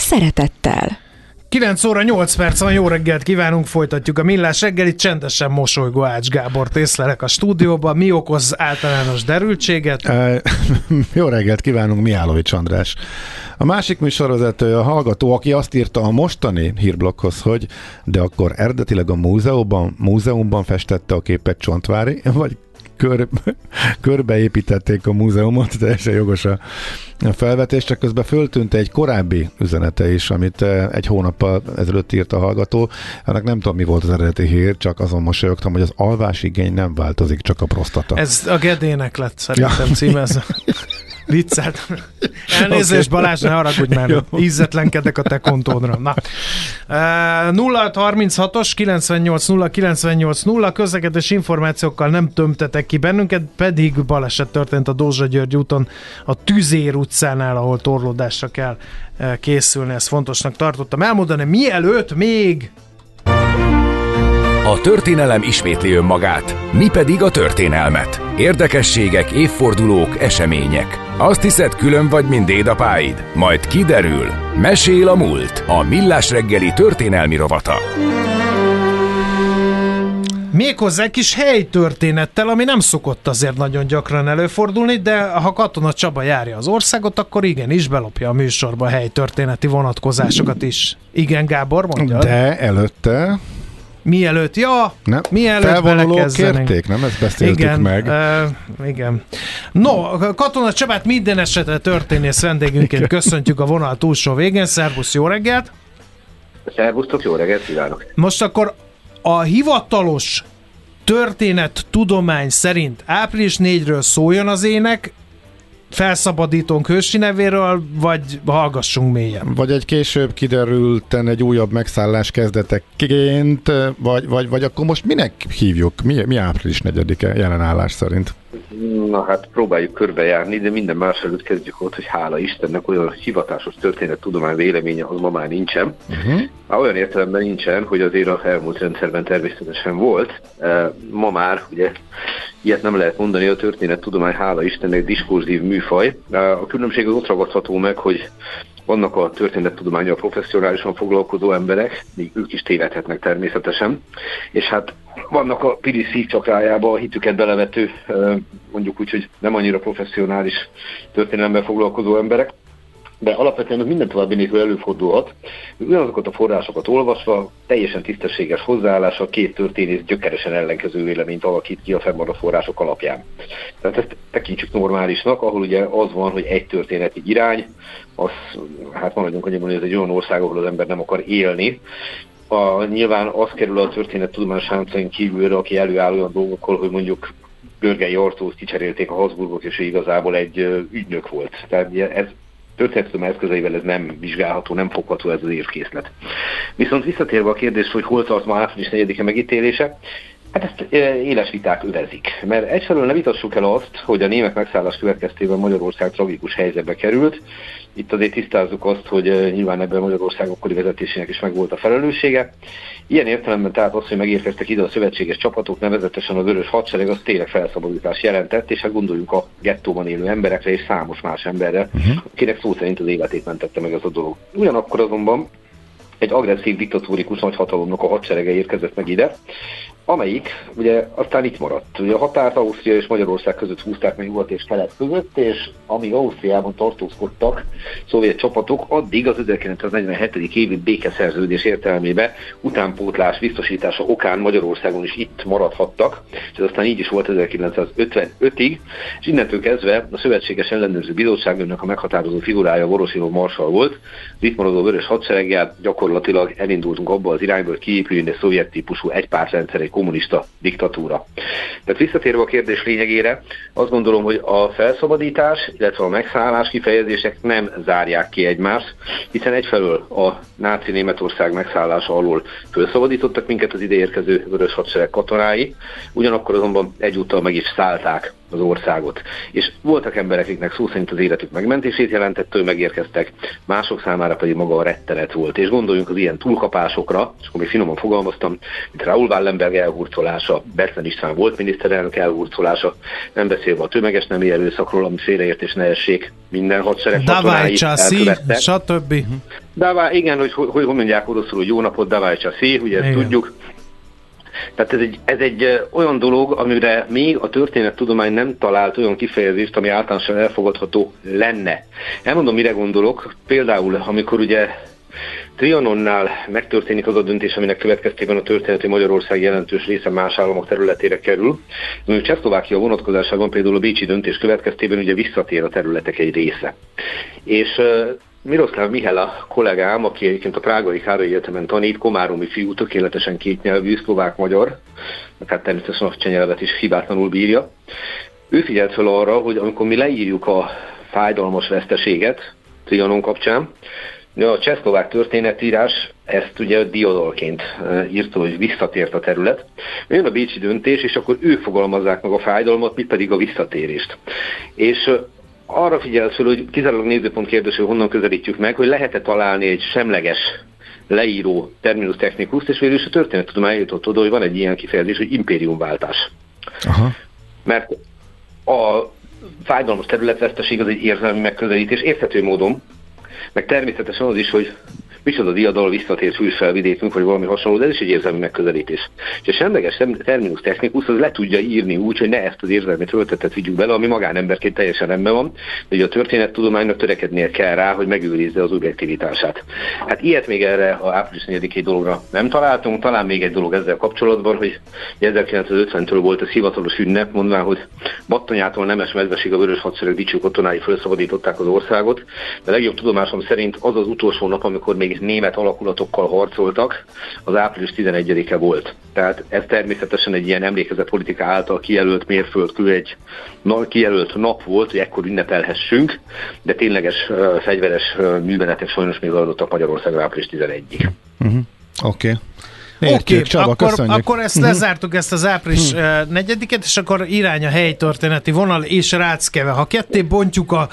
szeretettel. 9 óra 8 perc van, jó reggelt kívánunk, folytatjuk a millás reggelit, csendesen mosolygó Ács Gábor észlelek a stúdióban. Mi okoz általános derültséget? E, jó reggelt kívánunk, Miálovics András. A másik műsorvezető a hallgató, aki azt írta a mostani hírblokkhoz, hogy de akkor eredetileg a múzeumban, múzeumban festette a képet Csontvári, vagy kör, körbeépítették a múzeumot, teljesen jogos a felvetés, csak közben föltűnt egy korábbi üzenete is, amit eh, egy hónappal ezelőtt írt a hallgató. Ennek nem tudom, mi volt az eredeti hír, csak azon mosolyogtam, hogy az alvásigény nem változik, csak a prostata. Ez a Gedének lett szerintem ja. címezve. Viccelt. Elnézést okay. Balázs, ne haragudj már, ízzetlenkedek a te kontódra. Na. Uh, 0636-os 98 0 98 0 közlekedés információkkal nem tömtetek ki bennünket, pedig baleset történt a Dózsa György úton a Tüzér utcánál, ahol torlódásra kell készülni, ezt fontosnak tartottam elmondani. Mielőtt még a történelem ismétli önmagát, mi pedig a történelmet. Érdekességek, évfordulók, események. Azt hiszed, külön vagy, mint dédapáid? Majd kiderül. Mesél a múlt. A Millás reggeli történelmi rovata. Méghozzá egy kis helytörténettel, ami nem szokott azért nagyon gyakran előfordulni, de ha Katona Csaba járja az országot, akkor igenis belopja a műsorba a helytörténeti vonatkozásokat is. Igen, Gábor, mondja. De előtte Mielőtt, ja, nem, mielőtt kérték, nem? Ezt beszéltük igen, meg. Uh, igen. No, Katona Csabát minden esetre történész vendégünként köszöntjük a vonal túlsó végén. Szervusz, jó reggelt! Szervusztok, jó reggelt kívánok! Most akkor a hivatalos történet tudomány szerint április 4-ről szóljon az ének, felszabadítónk hősi nevéről, vagy hallgassunk mélyen? Vagy egy később kiderülten egy újabb megszállás kezdeteként, vagy, vagy, vagy akkor most minek hívjuk? Mi, mi április 4-e jelenállás szerint? Na hát próbáljuk körbejárni, de minden más előtt kezdjük ott, hogy hála Istennek olyan hivatásos történet tudomány véleménye az ma már nincsen. Uh-huh. Már olyan értelemben nincsen, hogy azért a elmúlt rendszerben természetesen volt. Ma már ugye ilyet nem lehet mondani, a történet tudomány hála Istennek diskurzív műfaj. A különbség az ott ragadható meg, hogy vannak a történettudományal professzionálisan foglalkozó emberek, még ők is tévedhetnek természetesen, és hát vannak a Piri szívcsakrájába a hitüket belevető, mondjuk úgy, hogy nem annyira professzionális történelemben foglalkozó emberek, de alapvetően minden további nélkül előfordulhat, ugyanazokat a forrásokat olvasva teljesen tisztességes hozzáállással két történész gyökeresen ellenkező véleményt alakít ki a fennmaradó források alapján. Tehát ezt tekintsük normálisnak, ahol ugye az van, hogy egy történeti irány, az, hát maradjunk annyiban, hogy ez egy olyan ország, ahol az ember nem akar élni, a, nyilván az kerül a történet tudományos hámcain kívülre, aki előáll olyan dolgokkal, hogy mondjuk Görgei Artót kicserélték a Habsburgok, és ő igazából egy ügynök volt. Tehát ez történetudomány eszközeivel ez nem vizsgálható, nem fogható ez az évkészlet. Viszont visszatérve a kérdés, hogy hol tart ma április 4-e megítélése, Hát ezt éles viták övezik, mert egyfelől ne vitassuk el azt, hogy a német megszállás következtében Magyarország tragikus helyzetbe került. Itt azért tisztázzuk azt, hogy nyilván ebben Magyarország akkori vezetésének is megvolt a felelőssége. Ilyen értelemben tehát az, hogy megérkeztek ide a szövetséges csapatok, nevezetesen a vörös hadsereg, az tényleg felszabadítás jelentett, és hát gondoljunk a gettóban élő emberekre és számos más emberre, uh-huh. akinek szó szerint az életét mentette meg ez a dolog. Ugyanakkor azonban egy agresszív diktatórikus nagyhatalomnak a hadserege érkezett meg ide, amelyik ugye aztán itt maradt. Ugye a határt Ausztria és Magyarország között húzták meg nyugat és kelet között, és amíg Ausztriában tartózkodtak szovjet csapatok, addig az 1947. évi békeszerződés értelmében utánpótlás biztosítása okán Magyarországon is itt maradhattak, és ez aztán így is volt 1955-ig, és innentől kezdve a Szövetséges Ellenőrző Bizottságnak a meghatározó figurája Vorosilov Marsal volt, az itt maradó vörös hadsereggel gyakorlatilag elindultunk abba az irányba, hogy kiépüljön egy szovjet típusú egypártrendszerek kommunista diktatúra. Tehát visszatérve a kérdés lényegére, azt gondolom, hogy a felszabadítás, illetve a megszállás kifejezések nem zárják ki egymást, hiszen egyfelől a náci Németország megszállása alól felszabadítottak minket az ideérkező vörös hadsereg katonái, ugyanakkor azonban egyúttal meg is szállták az országot. És voltak emberek, akiknek szó szerint az életük megmentését jelentettől megérkeztek, mások számára pedig maga a rettenet volt. És gondoljunk az ilyen túlkapásokra, és akkor még finoman fogalmaztam, mint Raúl Wallenberg elhurcolása, Betlen István volt miniszterelnök elhurcolása, nem beszélve a tömeges nemi erőszakról, ami félreértés ne essék, minden hadsereg katonái elkövettek. stb. Davá, igen, hogy hogy, hogy mondják oroszul, hogy jó napot, Davá Csaszi, ugye ezt igen. tudjuk, tehát ez egy, ez egy olyan dolog, amire még a történettudomány nem talált olyan kifejezést, ami általánosan elfogadható lenne. Elmondom, mire gondolok. Például, amikor ugye Trianonnál megtörténik az a döntés, aminek következtében a történeti Magyarország jelentős része más államok területére kerül. Mondjuk Csehszlovákia vonatkozásában például a Bécsi döntés következtében ugye visszatér a területek egy része. És Miroslav Mihela kollégám, aki egyébként a Prágai Károly Egyetemen tanít, komáromi fiú, tökéletesen kétnyelvű, szlovák-magyar, hát természetesen a nyelvet is hibátlanul bírja. Ő figyelt fel arra, hogy amikor mi leírjuk a fájdalmas veszteséget Trianon kapcsán, a csehszlovák történetírás ezt ugye diodolként írta, hogy visszatért a terület. Jön a bécsi döntés, és akkor ők fogalmazzák meg a fájdalmat, mit pedig a visszatérést. És arra figyelsz fel, hogy kizárólag nézőpont kérdés, hogy honnan közelítjük meg, hogy lehet-e találni egy semleges leíró terminus technikus, és végül is a történettudomány jutott oda, hogy van egy ilyen kifejezés, hogy impériumváltás. Aha. Mert a fájdalmas területveszteség az egy érzelmi megközelítés, érthető módon, meg természetesen az is, hogy micsoda diadal visszatért hűsfelvidékünk, vagy valami hasonló, de ez is egy érzelmi megközelítés. És a semleges terminus technikus az le tudja írni úgy, hogy ne ezt az érzelmi töltetet vigyük bele, ami magánemberként teljesen rendben van, de ugye a történettudománynak törekednie kell rá, hogy megőrizze az objektivitását. Hát ilyet még erre a április 4 dologra nem találtunk, talán még egy dolog ezzel kapcsolatban, hogy 1950-től volt ez hivatalos ünnep, mondván, hogy Battonyától Nemes Medvesig a Vörös Hadsereg dicső katonái felszabadították az országot, de legjobb tudomásom szerint az az utolsó nap, amikor még német alakulatokkal harcoltak, az április 11-e volt. Tehát ez természetesen egy ilyen emlékezetpolitika által kijelölt mérföldkő, egy kijelölt nap volt, hogy ekkor ünnepelhessünk, de tényleges fegyveres műveletek sajnos még adottak Magyarországra április 11-ig. Uh-huh. Oké. Okay. Oké, okay, akkor, akkor ezt uh-huh. lezártuk, ezt az április uh-huh. negyediket, és akkor irány a helytörténeti vonal és Ráckeve. Ha ketté bontjuk a,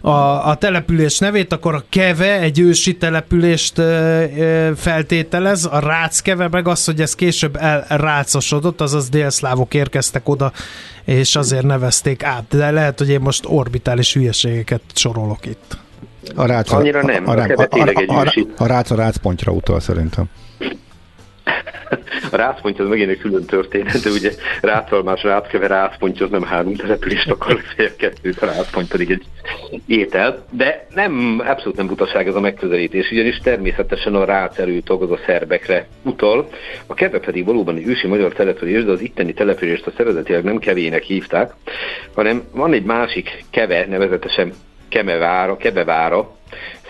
a, a település nevét, akkor a Keve egy ősi települést e, feltételez, a Ráckeve meg az, hogy ez később elrácosodott, azaz délszlávok érkeztek oda, és azért nevezték át. De lehet, hogy én most orbitális hülyeségeket sorolok itt. A rác, Annyira nem, a, a, a, a, a, a, a rác a rácpontja utal szerintem. A rácpontja az megint egy külön történet, de ugye rácalmás ráckeve rácpontja az nem három települést akar, fél kettőt, a rácpont pedig egy étel. De nem, abszolút nem butaság ez a megközelítés, ugyanis természetesen a rác az a szerbekre utal. A keve pedig valóban egy ősi magyar település, de az itteni települést a szervezetileg nem kevének hívták, hanem van egy másik keve, nevezetesen Kemevára, Kebevára,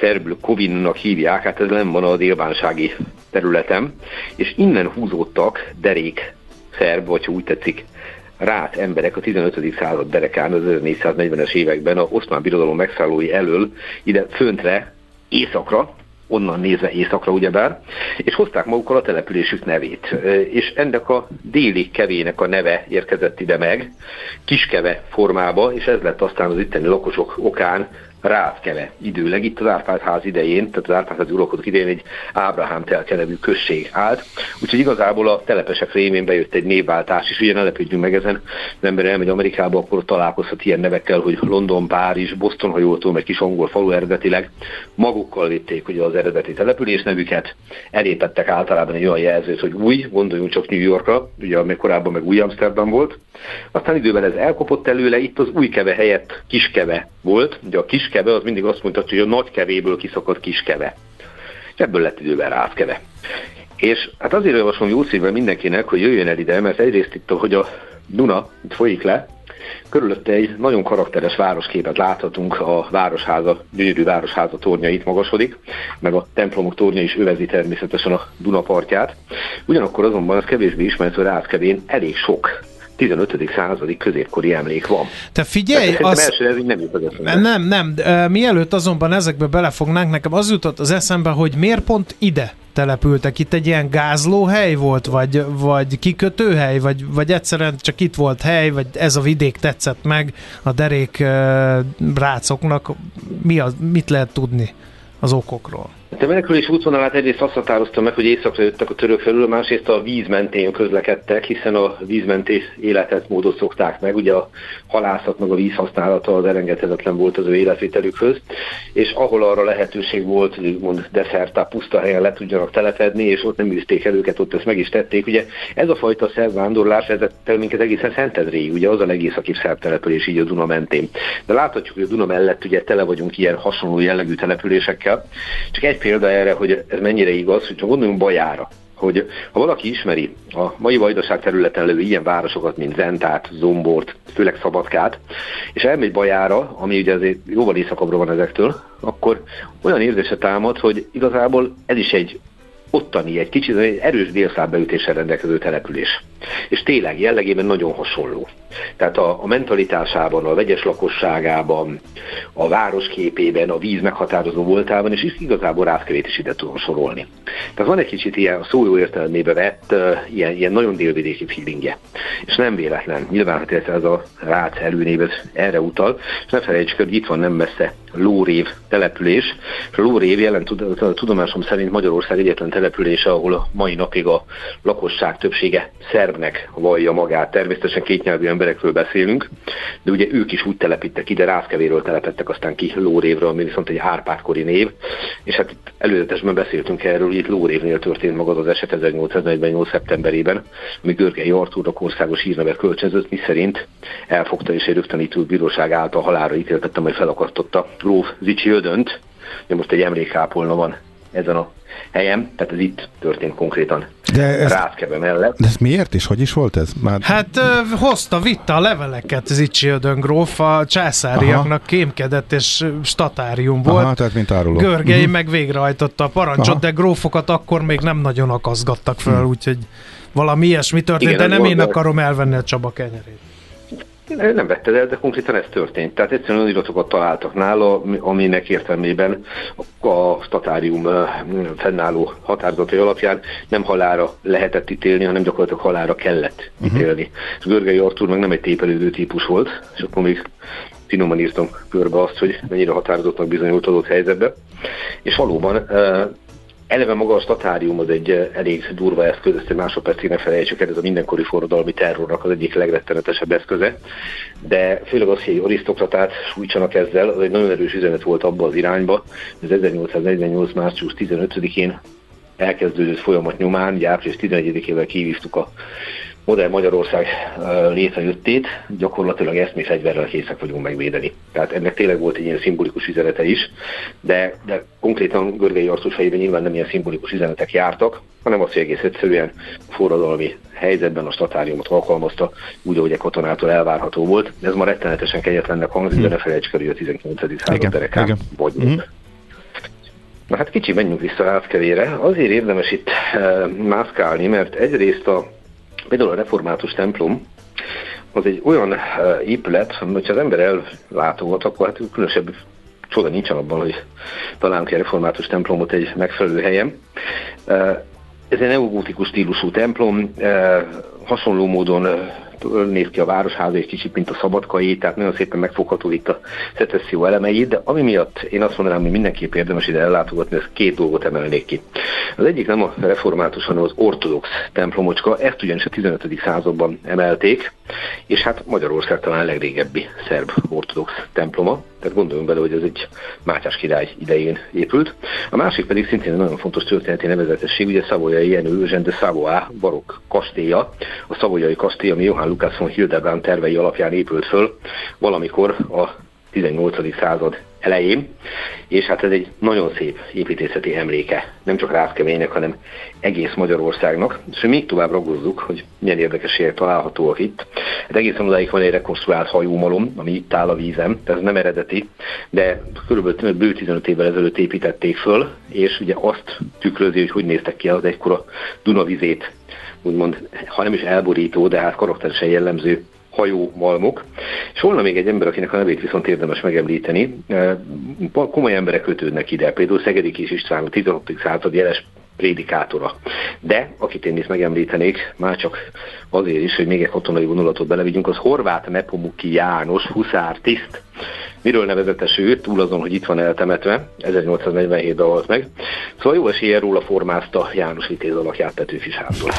szerbül Kovinnak hívják, hát ez nem van a délbánsági területem, és innen húzódtak derék szerb, vagy úgy tetszik, rát emberek a 15. század derekán, az 1440-es években a oszmán birodalom megszállói elől ide föntre, északra, onnan nézve északra ugyebár, és hozták magukkal a településük nevét. És ennek a déli kevének a neve érkezett ide meg, kiskeve formába, és ez lett aztán az itteni lakosok okán Rátkeve időleg, itt az Árpád ház idején, tehát az Árpád ház uralkodók idején egy Ábrahám telke nevű község állt, úgyhogy igazából a telepesek rémén bejött egy névváltás, és ugye ne lepődjünk meg ezen, az ember elmegy Amerikába, akkor találkozhat ilyen nevekkel, hogy London, Párizs, Boston, ha jól tudom, egy kis angol falu eredetileg, magukkal vitték ugye az eredeti település nevüket, elépettek általában egy olyan jelzőt, hogy új, gondoljunk csak New Yorkra, ugye ami korábban meg új Amsterdam volt, aztán időben ez elkopott előle, itt az új keve helyett kiskeve volt, ugye a kiskeve az mindig azt mondta, hogy a nagy kevéből kiszakadt kiskeve. És ebből lett időben rászkeve. És hát azért javaslom jó szívvel mindenkinek, hogy jöjjön el ide, mert egyrészt itt, hogy a Duna itt folyik le, Körülötte egy nagyon karakteres városképet láthatunk, a városháza, gyönyörű városháza tornya itt magasodik, meg a templomok tornya is övezi természetesen a Dunapartját. Ugyanakkor azonban az kevésbé ismert, hogy Ráckevén elég sok 15. századi középkori emlék van. Te figyelj, az... első ez így nem jut Nem, nem, mielőtt azonban ezekbe belefognánk, nekem az jutott az eszembe, hogy miért pont ide települtek? Itt egy ilyen gázlóhely volt, vagy, vagy kikötőhely, vagy, vagy egyszerűen csak itt volt hely, vagy ez a vidék tetszett meg a derék rácoknak? Mi az, mit lehet tudni az okokról? A menekülés útvonalát egyrészt azt határozta meg, hogy északra jöttek a török felül, másrészt a víz mentén közlekedtek, hiszen a vízmenti életetmódot szokták meg. Ugye a halászat meg a vízhasználata az elengedhetetlen volt az ő életvételükhöz, és ahol arra lehetőség volt, hogy úgymond deszertá puszta helyen le tudjanak telepedni, és ott nem űzték el őket, ott ezt meg is tették. Ugye ez a fajta szerb vándorlás vezette minket egészen Szentendréig, ugye az a legészakibb szerb település így a Duna mentén. De láthatjuk, hogy a Duna mellett ugye tele vagyunk ilyen hasonló jellegű településekkel. Csak egy példa erre, hogy ez mennyire igaz, hogy csak gondoljunk Bajára, hogy ha valaki ismeri a mai vajdaság területen levő ilyen városokat, mint Zentát, Zombort, főleg Szabadkát, és elmegy Bajára, ami ugye azért jóval északabbra van ezektől, akkor olyan érzése támad, hogy igazából ez is egy ottani, egy kicsit egy erős délszlábbeütéssel rendelkező település. És tényleg jellegében nagyon hasonló. Tehát a, a mentalitásában, a vegyes lakosságában, a városképében, a víz meghatározó voltában, és igazából Rászkevét is ide tudom sorolni. Tehát van egy kicsit ilyen szó jó értelmébe vett, ilyen, ilyen nagyon délvidéki feelingje. És nem véletlen. Nyilván hát ez a Rácz előnév erre utal, és ne felejtsük, hogy itt van nem messze Lórév település, Lórév jelen tudomásom szerint Magyarország egyetlen települése, ahol a mai napig a lakosság többsége szerbnek vallja magát. Természetesen kétnyelvű emberekről beszélünk, de ugye ők is úgy telepítek ide, Rászkevéről telepettek aztán ki Lórévről, ami viszont egy Árpádkori név, és hát itt előzetesben beszéltünk erről, hogy itt Lórévnél történt magad az eset 1848. szeptemberében, ami Görgei Artúrnak országos hírnevet kölcsönzött, mi szerint elfogta és egy rögtönítő bíróság által halára ítéltette, majd felakasztotta Gróf Zicsi Ödönt, most egy emlékápolna van ezen a helyem, tehát ez itt történt konkrétan. De ez, Ráckebe mellett. De ez miért is? Hogy is volt ez? Már... Hát uh, hozta, vitte a leveleket Zicsi Ödöngróf, a császáriaknak Aha. kémkedett, és statárium volt. Aha, tehát mint áruló. Görgei uh-huh. meg végrehajtotta a parancsot, Aha. de grófokat akkor még nem nagyon akaszgattak föl, uh-huh. úgyhogy valami ilyesmi történt, Igen, de nem én akarom elvenni a Csaba kenyerét. Nem vetted el, de konkrétan ez történt. Tehát egyszerűen olyan iratokat találtak nála, aminek értelmében a statárium fennálló határozatai alapján nem halára lehetett ítélni, hanem gyakorlatilag halára kellett uh-huh. ítélni. És Görgei Artur meg nem egy tépelődő típus volt, és akkor még finoman írtam körbe azt, hogy mennyire határozottnak bizonyult adott helyzetbe. És valóban Eleve maga a statárium az egy eh, elég durva eszköz, ezt egy másodpercig ne felejtsük el, ez a mindenkori forradalmi terrornak az egyik legrettenetesebb eszköze, de főleg az, hogy egy arisztokratát sújtsanak ezzel, az egy nagyon erős üzenet volt abba az irányba, az 1848. március 15-én elkezdődött folyamat nyomán, ugye április 11-ével kihívtuk a modern Magyarország létrejöttét, gyakorlatilag ezt mi fegyverrel készek vagyunk megvédeni. Tehát ennek tényleg volt egy ilyen szimbolikus üzenete is, de, de konkrétan Görgei Arcus fejében nyilván nem ilyen szimbolikus üzenetek jártak, hanem az, hogy egész egyszerűen forradalmi helyzetben a statáriumot alkalmazta, úgy, ahogy egy katonától elvárható volt. Ez ma rettenetesen kegyetlennek hangzik, de ne felejtsük el, hogy a 19. század derekán vagy. Mm. Na hát kicsi menjünk vissza Ászkerére. Azért érdemes itt e, mászkálni, mert egyrészt a Például a református templom az egy olyan eh, épület, hogyha az ember ellátogat, akkor hát különösebb csoda nincsen abban, hogy találunk egy református templomot egy megfelelő helyen. Eh, ez egy neogótikus stílusú templom, eh, hasonló módon néz ki a városháza egy kicsit, mint a szabadkai, tehát nagyon szépen megfogható itt a szecesszió elemei, de ami miatt én azt mondanám, hogy mindenképp érdemes ide ellátogatni, ez két dolgot emelnék ki. Az egyik nem a református, hanem az ortodox templomocska, ezt ugyanis a 15. században emelték, és hát Magyarország talán a legrégebbi szerb ortodox temploma, tehát gondoljunk bele, hogy ez egy Mátyás király idején épült. A másik pedig szintén egy nagyon fontos történeti nevezetesség, ugye Szavolyai Jenő Eugène de Savoy barokk kastélya, a Szavolyai kastély, ami Johann Lukács von Hildebrand tervei alapján épült föl, valamikor a 18. század elején, és hát ez egy nagyon szép építészeti emléke, nem csak Rászkeménynek, hanem egész Magyarországnak, és még tovább ragozzuk, hogy milyen érdekességek találhatóak itt. Hát egészen odáig van egy rekonstruált hajómalom, ami itt áll a vízem, ez nem eredeti, de körülbelül bő 15 évvel ezelőtt építették föl, és ugye azt tükrözi, hogy hogy néztek ki az egykor a Dunavizét úgymond, ha nem is elborító, de hát karakteresen jellemző hajómalmok. És volna még egy ember, akinek a nevét viszont érdemes megemlíteni. Komoly emberek kötődnek ide, például Szegedi Kis István, a 16. század jeles prédikátora. De, akit én is megemlítenék, már csak azért is, hogy még egy katonai vonulatot belevigyünk, az Horváth Nepomuki János, huszár tiszt, Miről nevezetes ő, túl azon, hogy itt van eltemetve, 1847-ben halt meg. Szóval jó esélye róla formázta János Vitéz alakját Petőfi Sándor.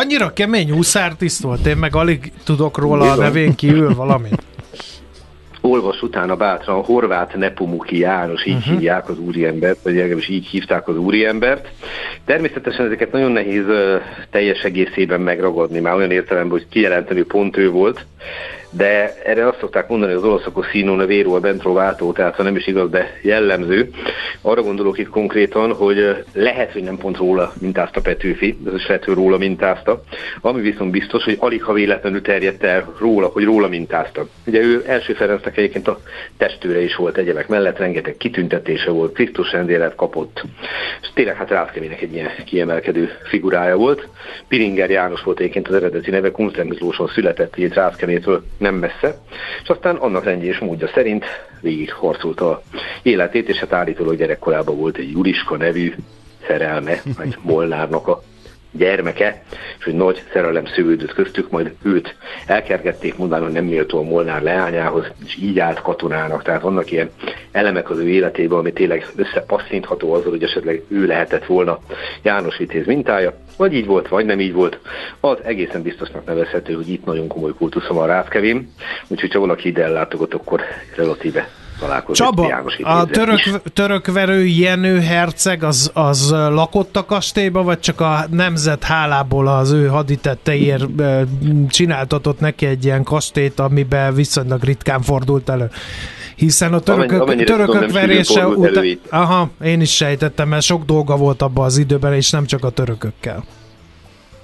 Annyira kemény huszártiszt volt, én meg alig tudok róla Bizony. a nevén kívül valamit olvas utána bátran Horváth Nepumuki János, így uh-huh. hívják az úriembert, vagy legalábbis így hívták az úriembert. Természetesen ezeket nagyon nehéz uh, teljes egészében megragadni, már olyan értelemben, hogy kijelenteni pont ő volt, de erre azt szokták mondani az olaszok a színó véró a bentro váltó, tehát ha nem is igaz, de jellemző. Arra gondolok itt konkrétan, hogy lehet, hogy nem pont róla mintázta Petőfi, ez is lehet, hogy róla mintázta, ami viszont biztos, hogy alig ha véletlenül terjedt el róla, hogy róla mintázta. Ugye ő első Ferencnek egyébként a testőre is volt egyebek mellett, rengeteg kitüntetése volt, Krisztus rendélet kapott, és tényleg hát Rászkemének egy ilyen kiemelkedő figurája volt. Piringer János volt egyébként az eredeti neve, Miklóson született, így Rászkemétől nem messze, és aztán annak rendje és módja szerint végig harcolta a életét, és hát állítólag gyerekkorában volt egy Juliska nevű szerelme, vagy Molnárnak a gyermeke, és hogy nagy szerelem szövődött köztük, majd őt elkergették, mondani, hogy nem méltó a Molnár leányához, és így állt katonának. Tehát vannak ilyen elemek az ő életében, ami tényleg összepasszintható azzal, hogy esetleg ő lehetett volna János Vitéz mintája, vagy így volt, vagy nem így volt. Az egészen biztosnak nevezhető, hogy itt nagyon komoly kultuszom a Rátkevén, úgyhogy ha valaki ide ellátogat, akkor relatíve találkozott Csaba, János a török, törökverő Jenő herceg az, az lakott a kastélyba, vagy csak a nemzet hálából az ő haditetteiért csináltatott neki egy ilyen kastélyt, amiben viszonylag ritkán fordult elő? Hiszen a törökök, Amennyire törökök tudom, verése után... Aha, én is sejtettem, mert sok dolga volt abban az időben, és nem csak a törökökkel.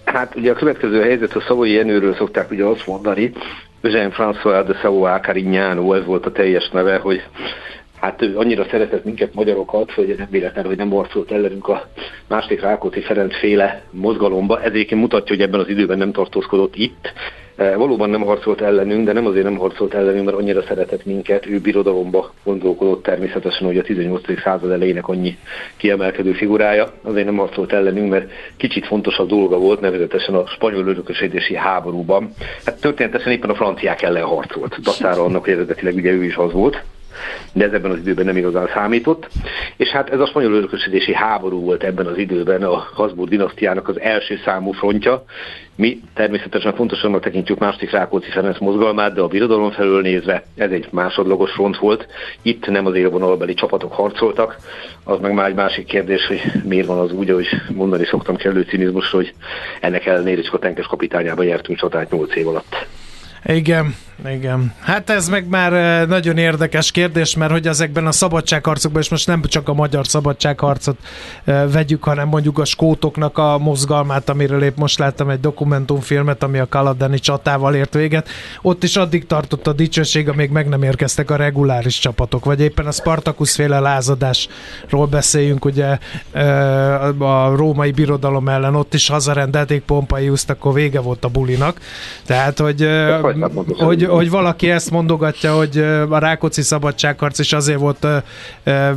Hát ugye a következő helyzet, a Szavai Jenőről szokták ugye azt mondani, Jean-François de Savoie Carignano, ez volt a teljes neve, hogy hát ő annyira szeretett minket magyarokat, hogy nem véletlen, hogy nem arcolt ellenünk a második Rákóczi Ferenc féle mozgalomba. Ezért mutatja, hogy ebben az időben nem tartózkodott itt, valóban nem harcolt ellenünk, de nem azért nem harcolt ellenünk, mert annyira szeretett minket, ő birodalomba gondolkodott természetesen, hogy a 18. század elejének annyi kiemelkedő figurája, azért nem harcolt ellenünk, mert kicsit fontosabb dolga volt, nevezetesen a spanyol örökösödési háborúban. Hát történetesen éppen a franciák ellen harcolt, dacára annak, hogy eredetileg ugye ő is az volt de ez ebben az időben nem igazán számított. És hát ez a spanyol örökösödési háború volt ebben az időben a Habsburg dinasztiának az első számú frontja. Mi természetesen fontosabbnak tekintjük második Rákóczi Ferenc mozgalmát, de a birodalom felől nézve ez egy másodlagos front volt. Itt nem az élvonalbeli csapatok harcoltak, az meg már egy másik kérdés, hogy miért van az úgy, hogy mondani szoktam kellő cinizmus, hogy ennek ellenére csak a tenkes kapitányában nyertünk csatát 8 év alatt. Igen, igen. Hát ez meg már eh, nagyon érdekes kérdés, mert hogy ezekben a szabadságharcokban, és most nem csak a magyar szabadságharcot eh, vegyük, hanem mondjuk a skótoknak a mozgalmát, amiről épp most láttam egy dokumentumfilmet, ami a Kaladani csatával ért véget. Ott is addig tartott a dicsőség, amíg meg nem érkeztek a reguláris csapatok, vagy éppen a Spartacus féle lázadásról beszéljünk, ugye eh, a római birodalom ellen, ott is hazarendelték Pompeiuszt, akkor vége volt a bulinak. Tehát, hogy, hogy hogy valaki ezt mondogatja, hogy a Rákóczi szabadságharc is azért volt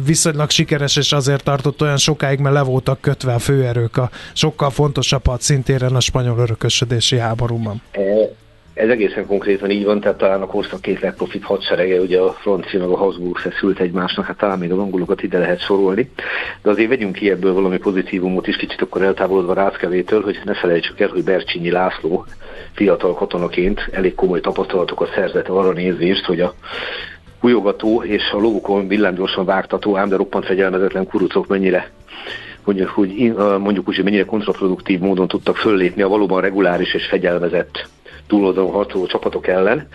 viszonylag sikeres, és azért tartott olyan sokáig, mert le voltak kötve a főerők a sokkal fontosabb szintéren a spanyol örökösödési háborúban. Ez egészen konkrétan így van, tehát talán a korszak két legprofibb hadserege, ugye a francia meg a Habsburg feszült egymásnak, hát talán még a angolokat ide lehet sorolni. De azért vegyünk ki ebből valami pozitívumot is, kicsit akkor eltávolodva Ráckevétől, hogy ne felejtsük el, hogy Bercsényi László fiatal katonaként elég komoly tapasztalatokat szerzett arra nézést, hogy a hújogató és a lókon villámgyorsan vágtató, ám de roppant fegyelmezetlen kurucok mennyire hogy, hogy mondjuk úgy, hogy mennyire kontraproduktív módon tudtak föllépni a valóban reguláris és fegyelmezett túloldalon harcoló csapatok ellen,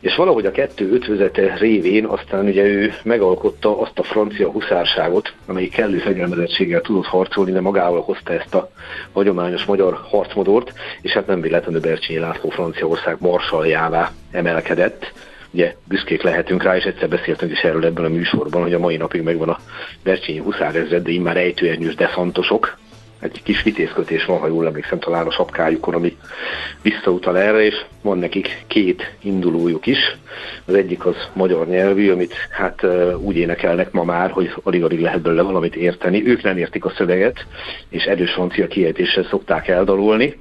és valahogy a kettő ötvözete révén aztán ugye ő megalkotta azt a francia huszárságot, amelyik kellő fegyelmezettséggel tudott harcolni, de magával hozta ezt a hagyományos magyar harcmodort, és hát nem véletlenül Bercsényi László Franciaország marsaljává emelkedett, ugye büszkék lehetünk rá, és egyszer beszéltünk is erről ebben a műsorban, hogy a mai napig megvan a Bercsényi huszárezred, de immár ejtőernyős deszantosok, egy kis vitézkötés van, ha jól emlékszem, talán a sapkájukon, ami visszautal erre, és van nekik két indulójuk is. Az egyik az magyar nyelvű, amit hát úgy énekelnek ma már, hogy alig-alig lehet belőle valamit érteni. Ők nem értik a szöveget, és erős francia kiejtéssel szokták eldalolni.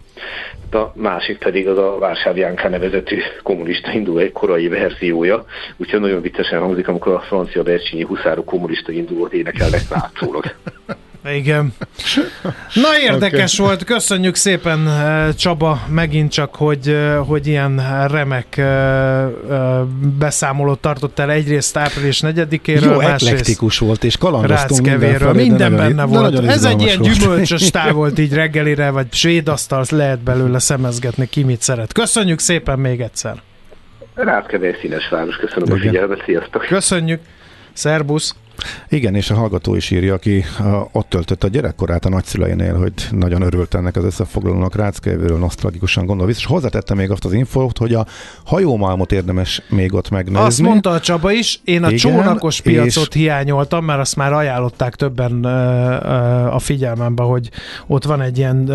A másik pedig az a Vársár Jánká nevezetű kommunista induló egy korai verziója, úgyhogy nagyon viccesen hangzik, amikor a francia Bercsényi huszárok kommunista indulót énekelnek látszólag. Igen. Na érdekes okay. volt, köszönjük szépen eh, Csaba megint csak, hogy, eh, hogy ilyen remek eh, beszámolót tartott el egyrészt április 4-éről, Jó, eklektikus volt, és kalandoztunk minden Minden benne volt. Ez egy ilyen volt. gyümölcsös táv volt így reggelire, vagy svéd asztalt lehet belőle szemezgetni, ki mit szeret. Köszönjük szépen még egyszer. Ráckevér színes város, köszönöm Igen. a figyelmet, sziasztok! Köszönjük! Szerbusz! Igen, és a hallgató is írja, aki ott töltött a gyerekkorát a nagyszüleinél, hogy nagyon örült ennek az összefoglalónak Ráckevőről, nosztalgikusan gondol vissza, és hozzátette még azt az infót, hogy a hajómalmot érdemes még ott megnézni. Azt mondta a Csaba is, én a Igen, csónakos piacot és... hiányoltam, mert azt már ajánlották többen a figyelmembe, hogy ott van egy ilyen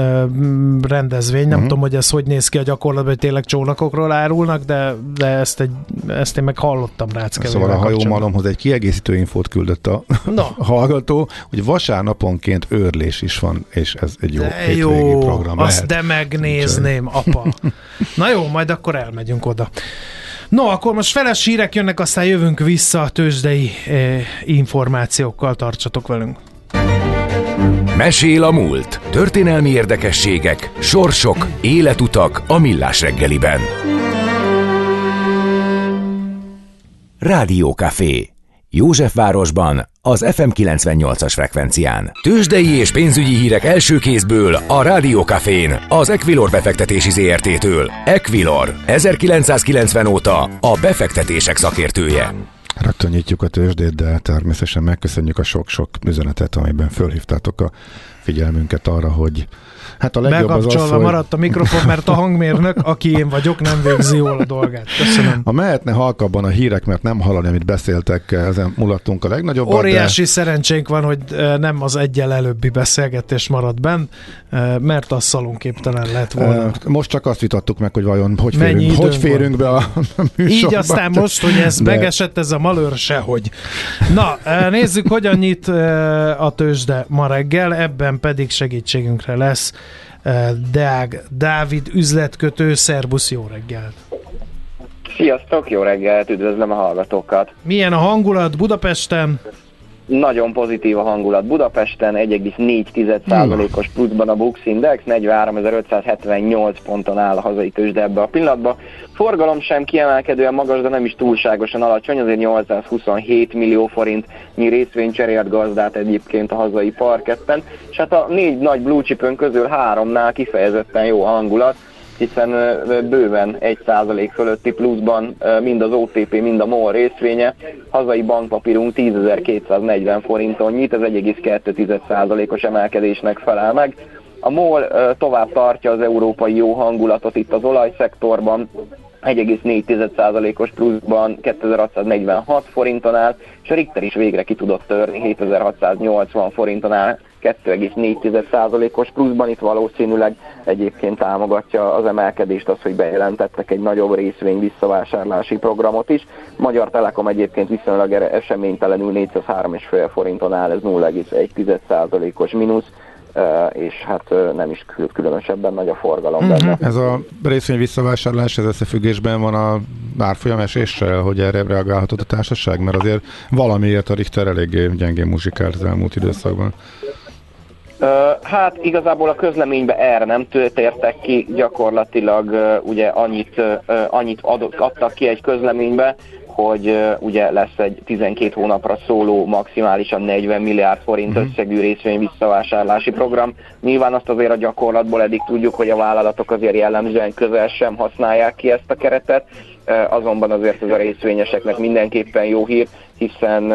rendezvény, nem uh-huh. tudom, hogy ez hogy néz ki a gyakorlatban, hogy tényleg csónakokról árulnak, de, de ezt, egy, ezt én meg hallottam Ráckevőről. Szóval a hajómalomhoz egy kiegészítő infót küld küldött a no. hallgató, hogy vasárnaponként őrlés is van, és ez egy jó de jó, program azt lehet. de megnézném, Úgyhogy. apa. Na jó, majd akkor elmegyünk oda. No, akkor most feles hírek jönnek, aztán jövünk vissza a tőzsdei eh, információkkal, tartsatok velünk. Mesél a múlt. Történelmi érdekességek, sorsok, életutak a millás reggeliben. Café Józsefvárosban, az FM 98-as frekvencián. Tőzsdei és pénzügyi hírek első kézből a Rádiókafén, az Equilor befektetési ZRT-től. Equilor, 1990 óta a befektetések szakértője. Rögtön nyitjuk a tőzsdét, de természetesen megköszönjük a sok-sok üzenetet, amiben fölhívtátok a figyelmünket arra, hogy Hát a legjobb az az, hogy... maradt a mikrofon, mert a hangmérnök, aki én vagyok, nem végzi jól a dolgát. Köszönöm. Ha mehetne halkabban a hírek, mert nem hallani, amit beszéltek, ezen mulattunk a legnagyobb. Óriási de... szerencsénk van, hogy nem az egyel előbbi beszélgetés maradt benn, mert az szalonképtelen lett volna. Most csak azt vitattuk meg, hogy vajon hogy férünk, hogy férünk be a műsorba. Így aztán most, hogy ez de... megesett ez a malőr sehogy. Na, nézzük, hogyan nyit a tőzsde ma reggel, ebben pedig segítségünkre lesz Deág Dávid üzletkötő, szerbusz, jó reggelt! Sziasztok, jó reggelt, üdvözlöm a hallgatókat! Milyen a hangulat Budapesten? Nagyon pozitív a hangulat. Budapesten, 1,4%-os pluszban a Bux Index, 43.578 ponton áll a hazai tőzsde ebbe a pillanatban. Forgalom sem kiemelkedően magas, de nem is túlságosan alacsony, azért 827 millió forint mi részvény cserélt gazdát egyébként a hazai parketten, és hát a négy nagy blue chipön közül háromnál kifejezetten jó a hangulat, hiszen bőven 1% fölötti pluszban mind az OTP, mind a MOL részvénye. Hazai bankpapírunk 10.240 forinton nyit, ez 1,2%-os emelkedésnek felel meg. A MOL tovább tartja az európai jó hangulatot itt az olajszektorban, 1,4%-os pluszban 2646 forinton áll, és a Richter is végre ki tudott törni 7680 forinton áll 2,4%-os pluszban, itt valószínűleg egyébként támogatja az emelkedést az, hogy bejelentettek egy nagyobb részvény visszavásárlási programot is. Magyar Telekom egyébként viszonylag eseménytelenül 403,5 forinton áll, ez 0,1%-os mínusz és hát nem is különösebben nagy a forgalom benne. Ez a részvény visszavásárlás, ez összefüggésben van a árfolyam eséssel, hogy erre reagálhatott a társaság, mert azért valamiért a Richter eléggé gyengén muzsikált az elmúlt időszakban. Hát igazából a közleménybe erre nem tértek ki, gyakorlatilag ugye annyit, annyit adott, adtak ki egy közleménybe, hogy ugye lesz egy 12 hónapra szóló maximálisan 40 milliárd forint uh-huh. összegű részvény visszavásárlási program. Nyilván azt azért a gyakorlatból eddig tudjuk, hogy a vállalatok azért jellemzően közel sem használják ki ezt a keretet, azonban azért ez a részvényeseknek mindenképpen jó hír, hiszen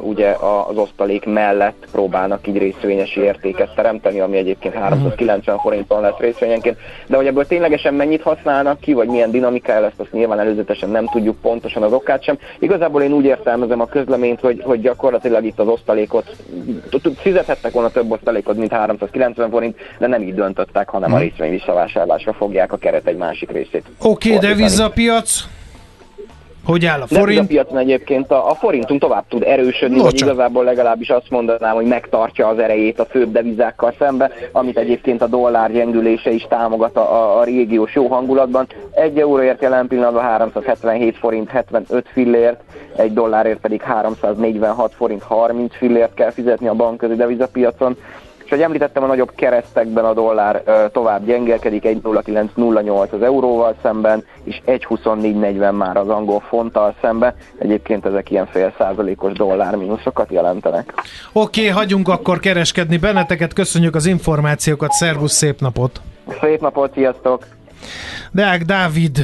ugye az osztalék mellett próbálnak így részvényesi értéket teremteni, ami egyébként 390 forinton lesz részvényenként, de hogy ebből ténylegesen mennyit használnak ki, vagy milyen dinamikája lesz, azt nyilván előzetesen nem tudjuk pontosan az okát sem. Igazából én úgy értelmezem a közleményt, hogy, hogy gyakorlatilag itt az osztalékot, fizethettek volna több osztalékot, mint 390 forint, de nem így döntöttek, hanem a mhm. részvény visszavásárlásra fogják a keret egy másik részét. Oké, okay, devizapiac? Hogy áll a forint? a piacon egyébként a, a forintunk tovább tud erősödni, no, vagy igazából legalábbis azt mondanám, hogy megtartja az erejét a főbb devizákkal szembe, amit egyébként a dollár gyengülése is támogat a, a régiós jó hangulatban. Egy euróért jelen pillanatban 377 forint 75 fillért, egy dollárért pedig 346 forint 30 fillért kell fizetni a bankközi devizapiacon. És hogy említettem, a nagyobb keresztekben a dollár tovább gyengelkedik, 1.0908 az euróval szemben, és 1.2440 már az angol fonttal szemben. Egyébként ezek ilyen fél százalékos dollár mínuszokat jelentenek. Oké, okay, hagyjunk akkor kereskedni benneteket, köszönjük az információkat, szervusz, szép napot! Szép napot, sziasztok! Deák Dávid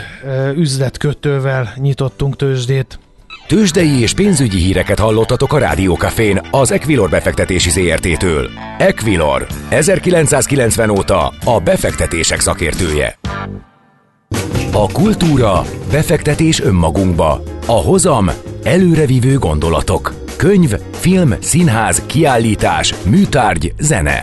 üzletkötővel nyitottunk tőzsdét. Tőzsdei és pénzügyi híreket hallottatok a Rádiókafén az Equilor befektetési ZRT-től. Equilor, 1990 óta a befektetések szakértője. A kultúra, befektetés önmagunkba, a hozam, előrevívő gondolatok, könyv, film, színház, kiállítás, műtárgy, zene.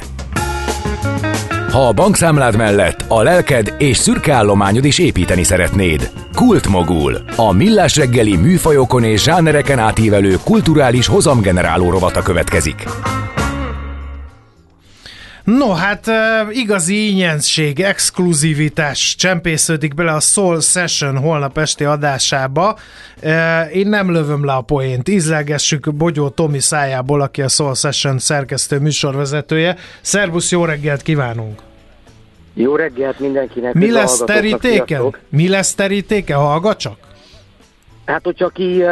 Ha a bankszámlád mellett a lelked és szürke állományod is építeni szeretnéd. Kultmogul. A millás reggeli műfajokon és zsánereken átívelő kulturális hozamgeneráló rovata következik. No, hát igazi ínyenség, exkluzivitás csempésződik bele a Soul Session holnap esti adásába. Én nem lövöm le a poént. Ízlelgessük Bogyó Tomi szájából, aki a Soul Session szerkesztő műsorvezetője. Szervusz, jó reggelt kívánunk! Jó reggelt mindenkinek! Mi lesz terítéken? Mi lesz terítéken? Hallgat csak! Hát, hogyha aki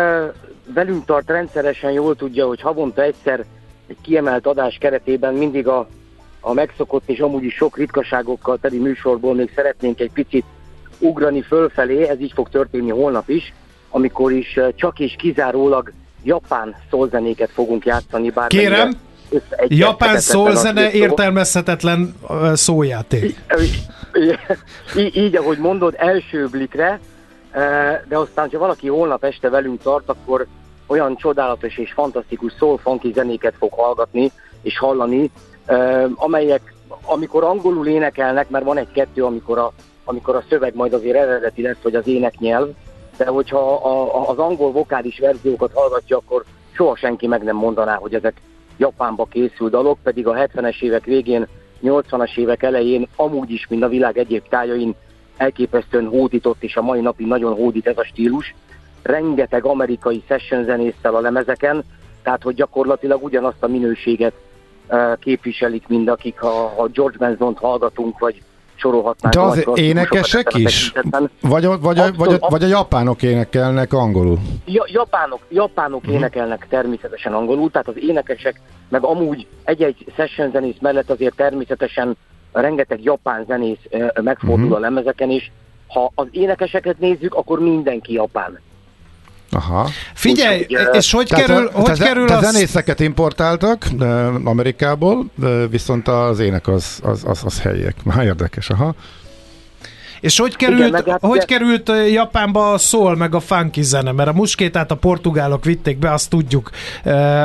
velünk tart rendszeresen, jól tudja, hogy havonta egyszer egy kiemelt adás keretében mindig a a megszokott és amúgy is sok ritkaságokkal teli műsorból még szeretnénk egy picit ugrani fölfelé, ez így fog történni holnap is, amikor is eh, csak és kizárólag japán szólzenéket fogunk játszani. Bár Kérem, japán szólzene értelmezhetetlen eh, szójáték. Így, így, ahogy mondod, első blikre, eh, de aztán, ha valaki holnap este velünk tart, akkor olyan csodálatos és fantasztikus soul zenéket fog hallgatni és hallani, amelyek, amikor angolul énekelnek, mert van egy-kettő, amikor a, amikor a szöveg majd azért eredeti lesz, vagy az éneknyelv, de hogyha a, az angol vokális verziókat hallgatja, akkor soha senki meg nem mondaná, hogy ezek Japánba készült dalok, pedig a 70-es évek végén, 80-as évek elején amúgy is, mint a világ egyéb tájain elképesztően hódított, és a mai napig nagyon hódít ez a stílus. Rengeteg amerikai session zenésszel a lemezeken, tehát hogy gyakorlatilag ugyanazt a minőséget képviselik mind, akik ha, ha George Benson-t hallgatunk, vagy sorolhatnánk. De az énekesek is? Vagy, a, vagy, a, vagy, a, vagy a japánok énekelnek angolul? Ja, japánok, japánok uh-huh. énekelnek természetesen angolul, tehát az énekesek, meg amúgy egy-egy session zenész mellett azért természetesen rengeteg japán zenész megfordul uh-huh. a lemezeken is. Ha az énekeseket nézzük, akkor mindenki japán. Aha. Figyelj, Úgy, és hogy tehát kerül, a, hogy te, kerül te az... zenészeket importáltak Amerikából, viszont az ének az, az, az, az helyiek. Már érdekes, aha. És hogy került, Igen, hát hogy került Japánba a szól meg a funky zene? Mert a muskétát a portugálok vitték be, azt tudjuk.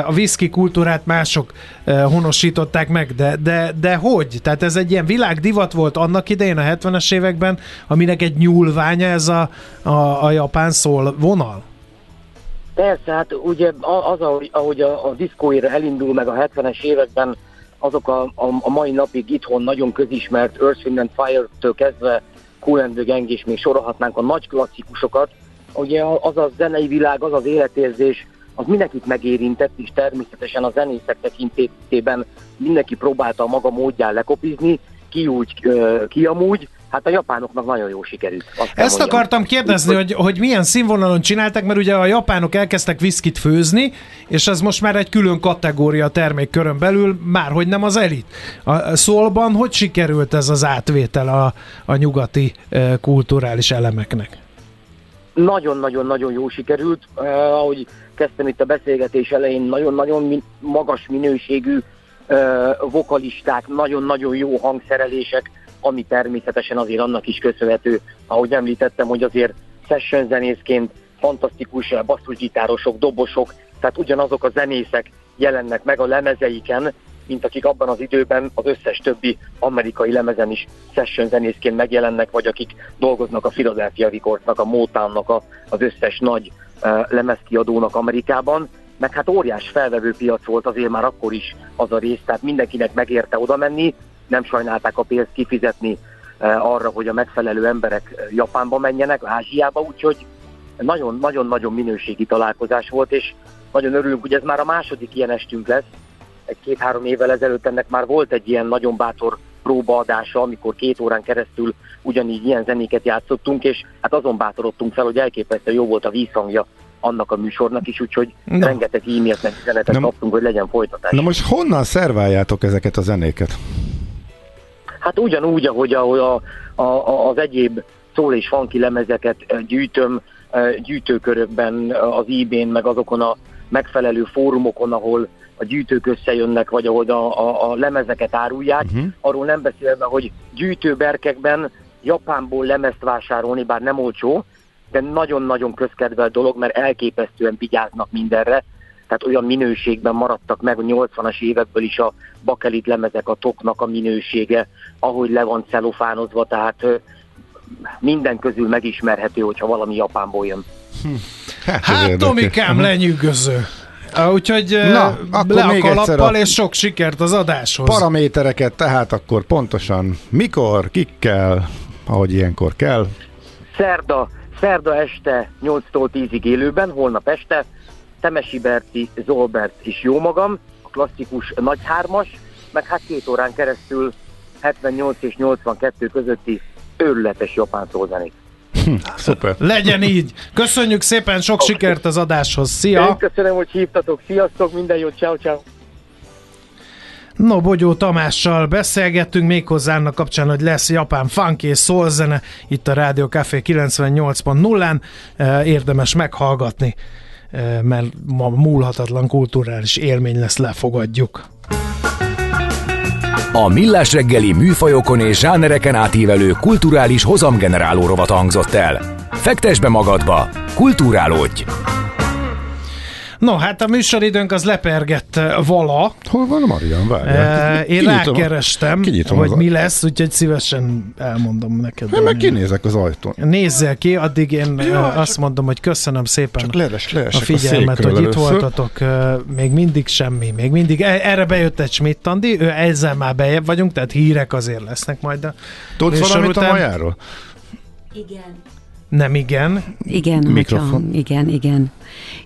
A whisky kultúrát mások honosították meg, de, de, de hogy? Tehát ez egy ilyen világdivat volt annak idején a 70-es években, aminek egy nyúlványa ez a, a, a japán szól vonal? Persze, hát ugye az, ahogy, ahogy a, a diszkóéra elindul meg a 70-es években, azok a, a, a mai napig itthon nagyon közismert Earth, Wind and Fire-től kezdve Cool and the Gang és még sorolhatnánk a nagy klasszikusokat. Ugye az a zenei világ, az az életérzés, az mindenkit megérintett, és természetesen a zenészek tekintetében mindenki próbálta a maga módján lekopizni, ki úgy, ki amúgy. Hát a japánoknak nagyon jó sikerült. Ezt mondjam. akartam kérdezni, hogy, hogy milyen színvonalon csináltak, mert ugye a japánok elkezdtek viszkit főzni, és ez most már egy külön kategória termékkörön belül, már hogy nem az elit. A szólban hogy sikerült ez az átvétel a, a nyugati e, kulturális elemeknek? Nagyon-nagyon-nagyon jó sikerült. Uh, ahogy kezdtem itt a beszélgetés elején, nagyon-nagyon min- magas minőségű uh, vokalisták, nagyon-nagyon jó hangszerelések, ami természetesen azért annak is köszönhető, ahogy említettem, hogy azért session zenészként fantasztikus basszusgitárosok, dobosok, tehát ugyanazok a zenészek jelennek meg a lemezeiken, mint akik abban az időben az összes többi amerikai lemezen is session zenészként megjelennek, vagy akik dolgoznak a Philadelphia Recordsnak, a Motownnak, a, az összes nagy uh, lemezkiadónak Amerikában, meg hát óriás felvevő piac volt azért már akkor is az a rész, tehát mindenkinek megérte oda menni, nem sajnálták a pénzt kifizetni uh, arra, hogy a megfelelő emberek Japánba menjenek, Ázsiába, úgyhogy nagyon-nagyon-nagyon minőségi találkozás volt, és nagyon örülünk, hogy ez már a második ilyen estünk lesz, egy-két-három évvel ezelőtt ennek már volt egy ilyen nagyon bátor próbaadása, amikor két órán keresztül ugyanígy ilyen zenéket játszottunk, és hát azon bátorodtunk fel, hogy elképesztően jó volt a vízhangja annak a műsornak is, úgyhogy no. rengeteg e-mailt üzenetet kaptunk, hogy legyen folytatás. Na most honnan szerváljátok ezeket a zenéket? Hát ugyanúgy, ahogy a, a, a, az egyéb szól és funky lemezeket gyűjtöm, gyűjtőkörökben, az eBay-n, meg azokon a megfelelő fórumokon, ahol a gyűjtők összejönnek, vagy ahol a, a, a lemezeket árulják. Uh-huh. Arról nem beszélve, hogy gyűjtőberkekben Japánból lemezt vásárolni, bár nem olcsó, de nagyon-nagyon közkedvel dolog, mert elképesztően vigyáznak mindenre, tehát olyan minőségben maradtak meg a 80-as évekből is a bakelit lemezek, a toknak a minősége, ahogy le van celofánozva, tehát minden közül megismerhető, hogyha valami Japánból jön. Hm. Hát, hát Tomikám, lenyűgöző. Úgyhogy Na, akkor le a kalappal, és sok sikert az adáshoz. Paramétereket tehát akkor pontosan mikor, kikkel, ahogy ilyenkor kell. Szerda, szerda este 8-tól 10-ig élőben, holnap este Temesi Berti, Zolbert és jó magam, a klasszikus nagy hármas, meg hát két órán keresztül 78 és 82 közötti őrületes japán szózenét. Hm, szuper. Legyen így. Köszönjük szépen, sok okay. sikert az adáshoz. Szia! Én köszönöm, hogy hívtatok. Sziasztok, minden jót, ciao, ciao. No, Bogyó Tamással beszélgettünk méghozzá annak kapcsán, hogy lesz japán funk és soul zene itt a Rádió Café 98.0-án. Érdemes meghallgatni, eh, mert ma múlhatatlan kulturális élmény lesz, lefogadjuk. A Millás reggeli műfajokon és zsánereken átívelő kulturális hozamgeneráló rovat hangzott el. Fektes be magadba, kulturálódj! No, hát a műsoridőnk az lepergett eh, vala. Hol van Marian? Várjál. Uh, én kinyitom, rákerestem, kinyitom hogy mi lesz, úgyhogy szívesen elmondom neked. Én meg kinézek az ajtón. Nézzél ki, addig én eh, azt mondom, hogy köszönöm szépen csak leres, leres a figyelmet, a hogy először. itt voltatok. Még mindig semmi, még mindig. E, erre bejött egy Schmidt Andi, ő ezzel már bejebb vagyunk, tehát hírek azért lesznek majd a Tudsz valamit után. a majáról? Igen. Nem igen. Igen, Mikrofon. Hogyha, igen, igen.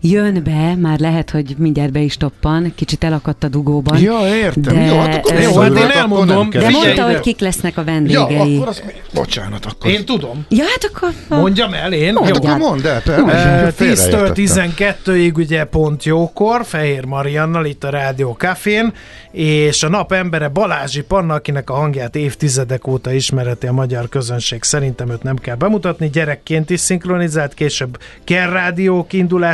Jön be, már lehet, hogy mindjárt be is toppan, kicsit elakadt a dugóban. Ja, értem. De, jó, hát akkor jó, hát én elmondom. De mondta, hogy kik lesznek a vendégei. Ja, akkor az, bocsánat, akkor. Én tudom. Ja, hát akkor... Mondjam el én. Mondd, jó. akkor mondd el. 10-től 12-ig ugye pont jókor, Fehér Mariannal itt a Rádió Cafén, és a nap embere Balázsi Panna, akinek a hangját évtizedek óta ismereti a magyar közönség, szerintem őt nem kell bemutatni, gyerekként is szinkronizált, később Ker Rádió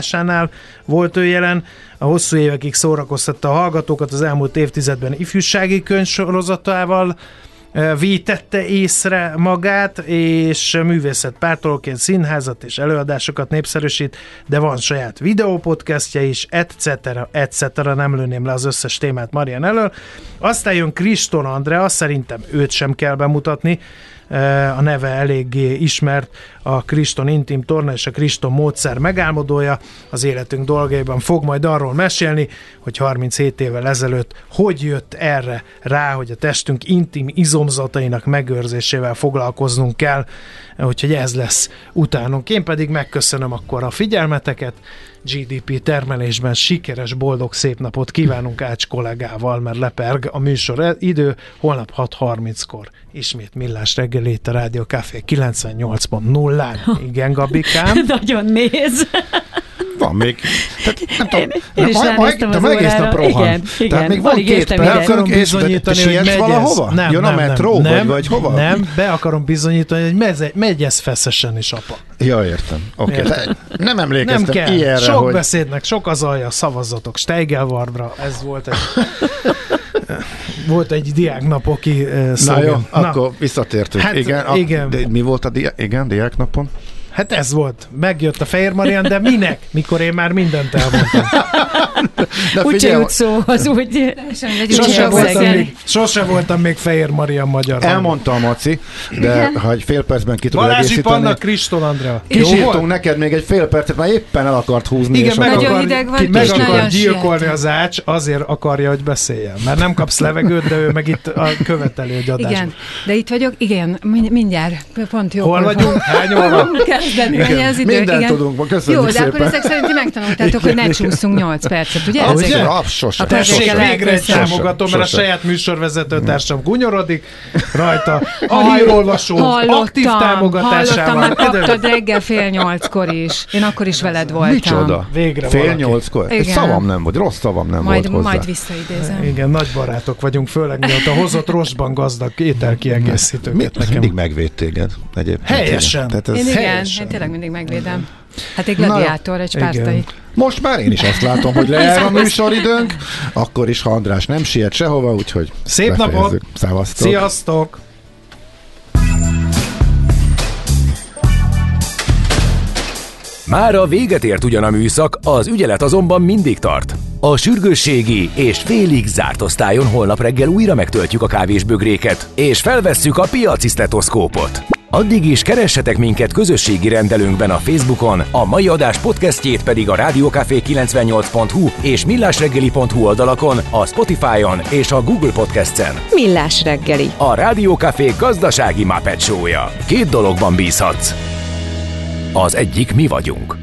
kiindulásánál volt ő jelen, a hosszú évekig szórakoztatta a hallgatókat az elmúlt évtizedben ifjúsági könyvsorozatával, vétette észre magát, és művészet pártolóként színházat és előadásokat népszerűsít, de van saját videópodcastja is, etc. etc. nem lőném le az összes témát Marian elől. Aztán jön Kriston Andrea, szerintem őt sem kell bemutatni, a neve eléggé ismert, a Kriston Intim Torna és a Kriston Módszer megálmodója, az életünk dolgaiban fog majd arról mesélni, hogy 37 évvel ezelőtt hogy jött erre rá, hogy a testünk intim izomzatainak megőrzésével foglalkoznunk kell, úgyhogy ez lesz utánunk. Én pedig megköszönöm akkor a figyelmeteket, GDP termelésben sikeres, boldog, szép napot kívánunk Ács kollégával, mert leperg a műsor idő. Holnap 6.30-kor ismét Millás reggel itt a Rádió Café 98.0-án. Igen, Gabikám. Nagyon néz. Van még. Tehát, nem tudom, Én, én ma, ma, az ma egész nap rohan. Igen, igen. Tehát még van két perc. akarom és bizonyítani, hogy megyesz. valahova? Nem, Jön a nem, metró, nem, vagy, vagy hova? Nem, be akarom bizonyítani, hogy meze, megyesz feszesen is, apa. Ja, értem. Oké, okay. Nem Nem emlékeztem kell. ilyenre, Sok hogy... beszédnek, sok az alja, szavazatok. Steigelvarbra, ez volt egy... volt egy diáknapoki uh, Na szlogen. jó, akkor visszatértünk. Hát, igen, a- igen. De mi volt a dia- igen, diáknapon? Hát ez volt. Megjött a Fehér Marian, de minek? Mikor én már mindent elmondtam. De Úgy se figyelj, jut szóhoz, úgy... Sose voltam, még, sose voltam még Fehér Marian magyar. elmondta a Maci, de ha egy fél percben ki tudod Balázsi egészíteni. Panna, Kristol Andrea. Kisírtunk neked még egy fél percet, mert éppen el akart húzni. Igen, és meg akar, hideg van, ki, meg akar nagyon gyilkolni siet. az ács, azért akarja, hogy beszéljen. Mert nem kapsz levegőt, de ő meg itt a követelő egy adásban. Igen, de itt vagyok, igen, mind- mindjárt, pont jó. Hol vagyunk? Hány óra? Kezdeni, Igen, az idő, mindent igen. tudunk, ma köszönjük Jó, de szépen. akkor ezek szerint ti megtanultátok, hogy ne csúszunk 8 percet, ugye? Ah, ugye? Ah, sose. Tessék, végre egy támogatom, mert a saját műsorvezető társam gunyorodik rajta. A hírolvasó aktív támogatásával. hallottam, már kaptad reggel fél nyolckor is. Én akkor is veled voltam. Micsoda? Végre Fél valaki. nyolckor? Egy Igen. szavam nem volt, rossz szavam nem Majd, volt hozzá. majd visszaidézem. Igen, nagy barátok vagyunk, főleg mióta hozott rostban gazdag ételkiegészítőket mindig nekem. megvéd téged egyébként. Helyesen. Tehát ez Én igen, helyesen. Én tényleg mindig megvédem. Hát egy gladiátor, egy Igen. spártai. Most már én is azt látom, hogy lejár a műsoridőnk, akkor is, ha András nem siet sehova, úgyhogy Szép befejezzük. napot! Szevasztok! Sziasztok! Már a véget ért ugyan a műszak, az ügyelet azonban mindig tart. A sürgősségi és félig zárt osztályon holnap reggel újra megtöltjük a kávésbögréket, és felvesszük a piaci stetoszkópot. Addig is keressetek minket közösségi rendelőnkben a Facebookon, a mai adás podcastjét pedig a rádiókafé 98hu és millásreggeli.hu oldalakon, a Spotify-on és a Google Podcast-en. Millás reggeli. A Rádiókafé gazdasági Show-ja. Két dologban bízhatsz. Az egyik mi vagyunk.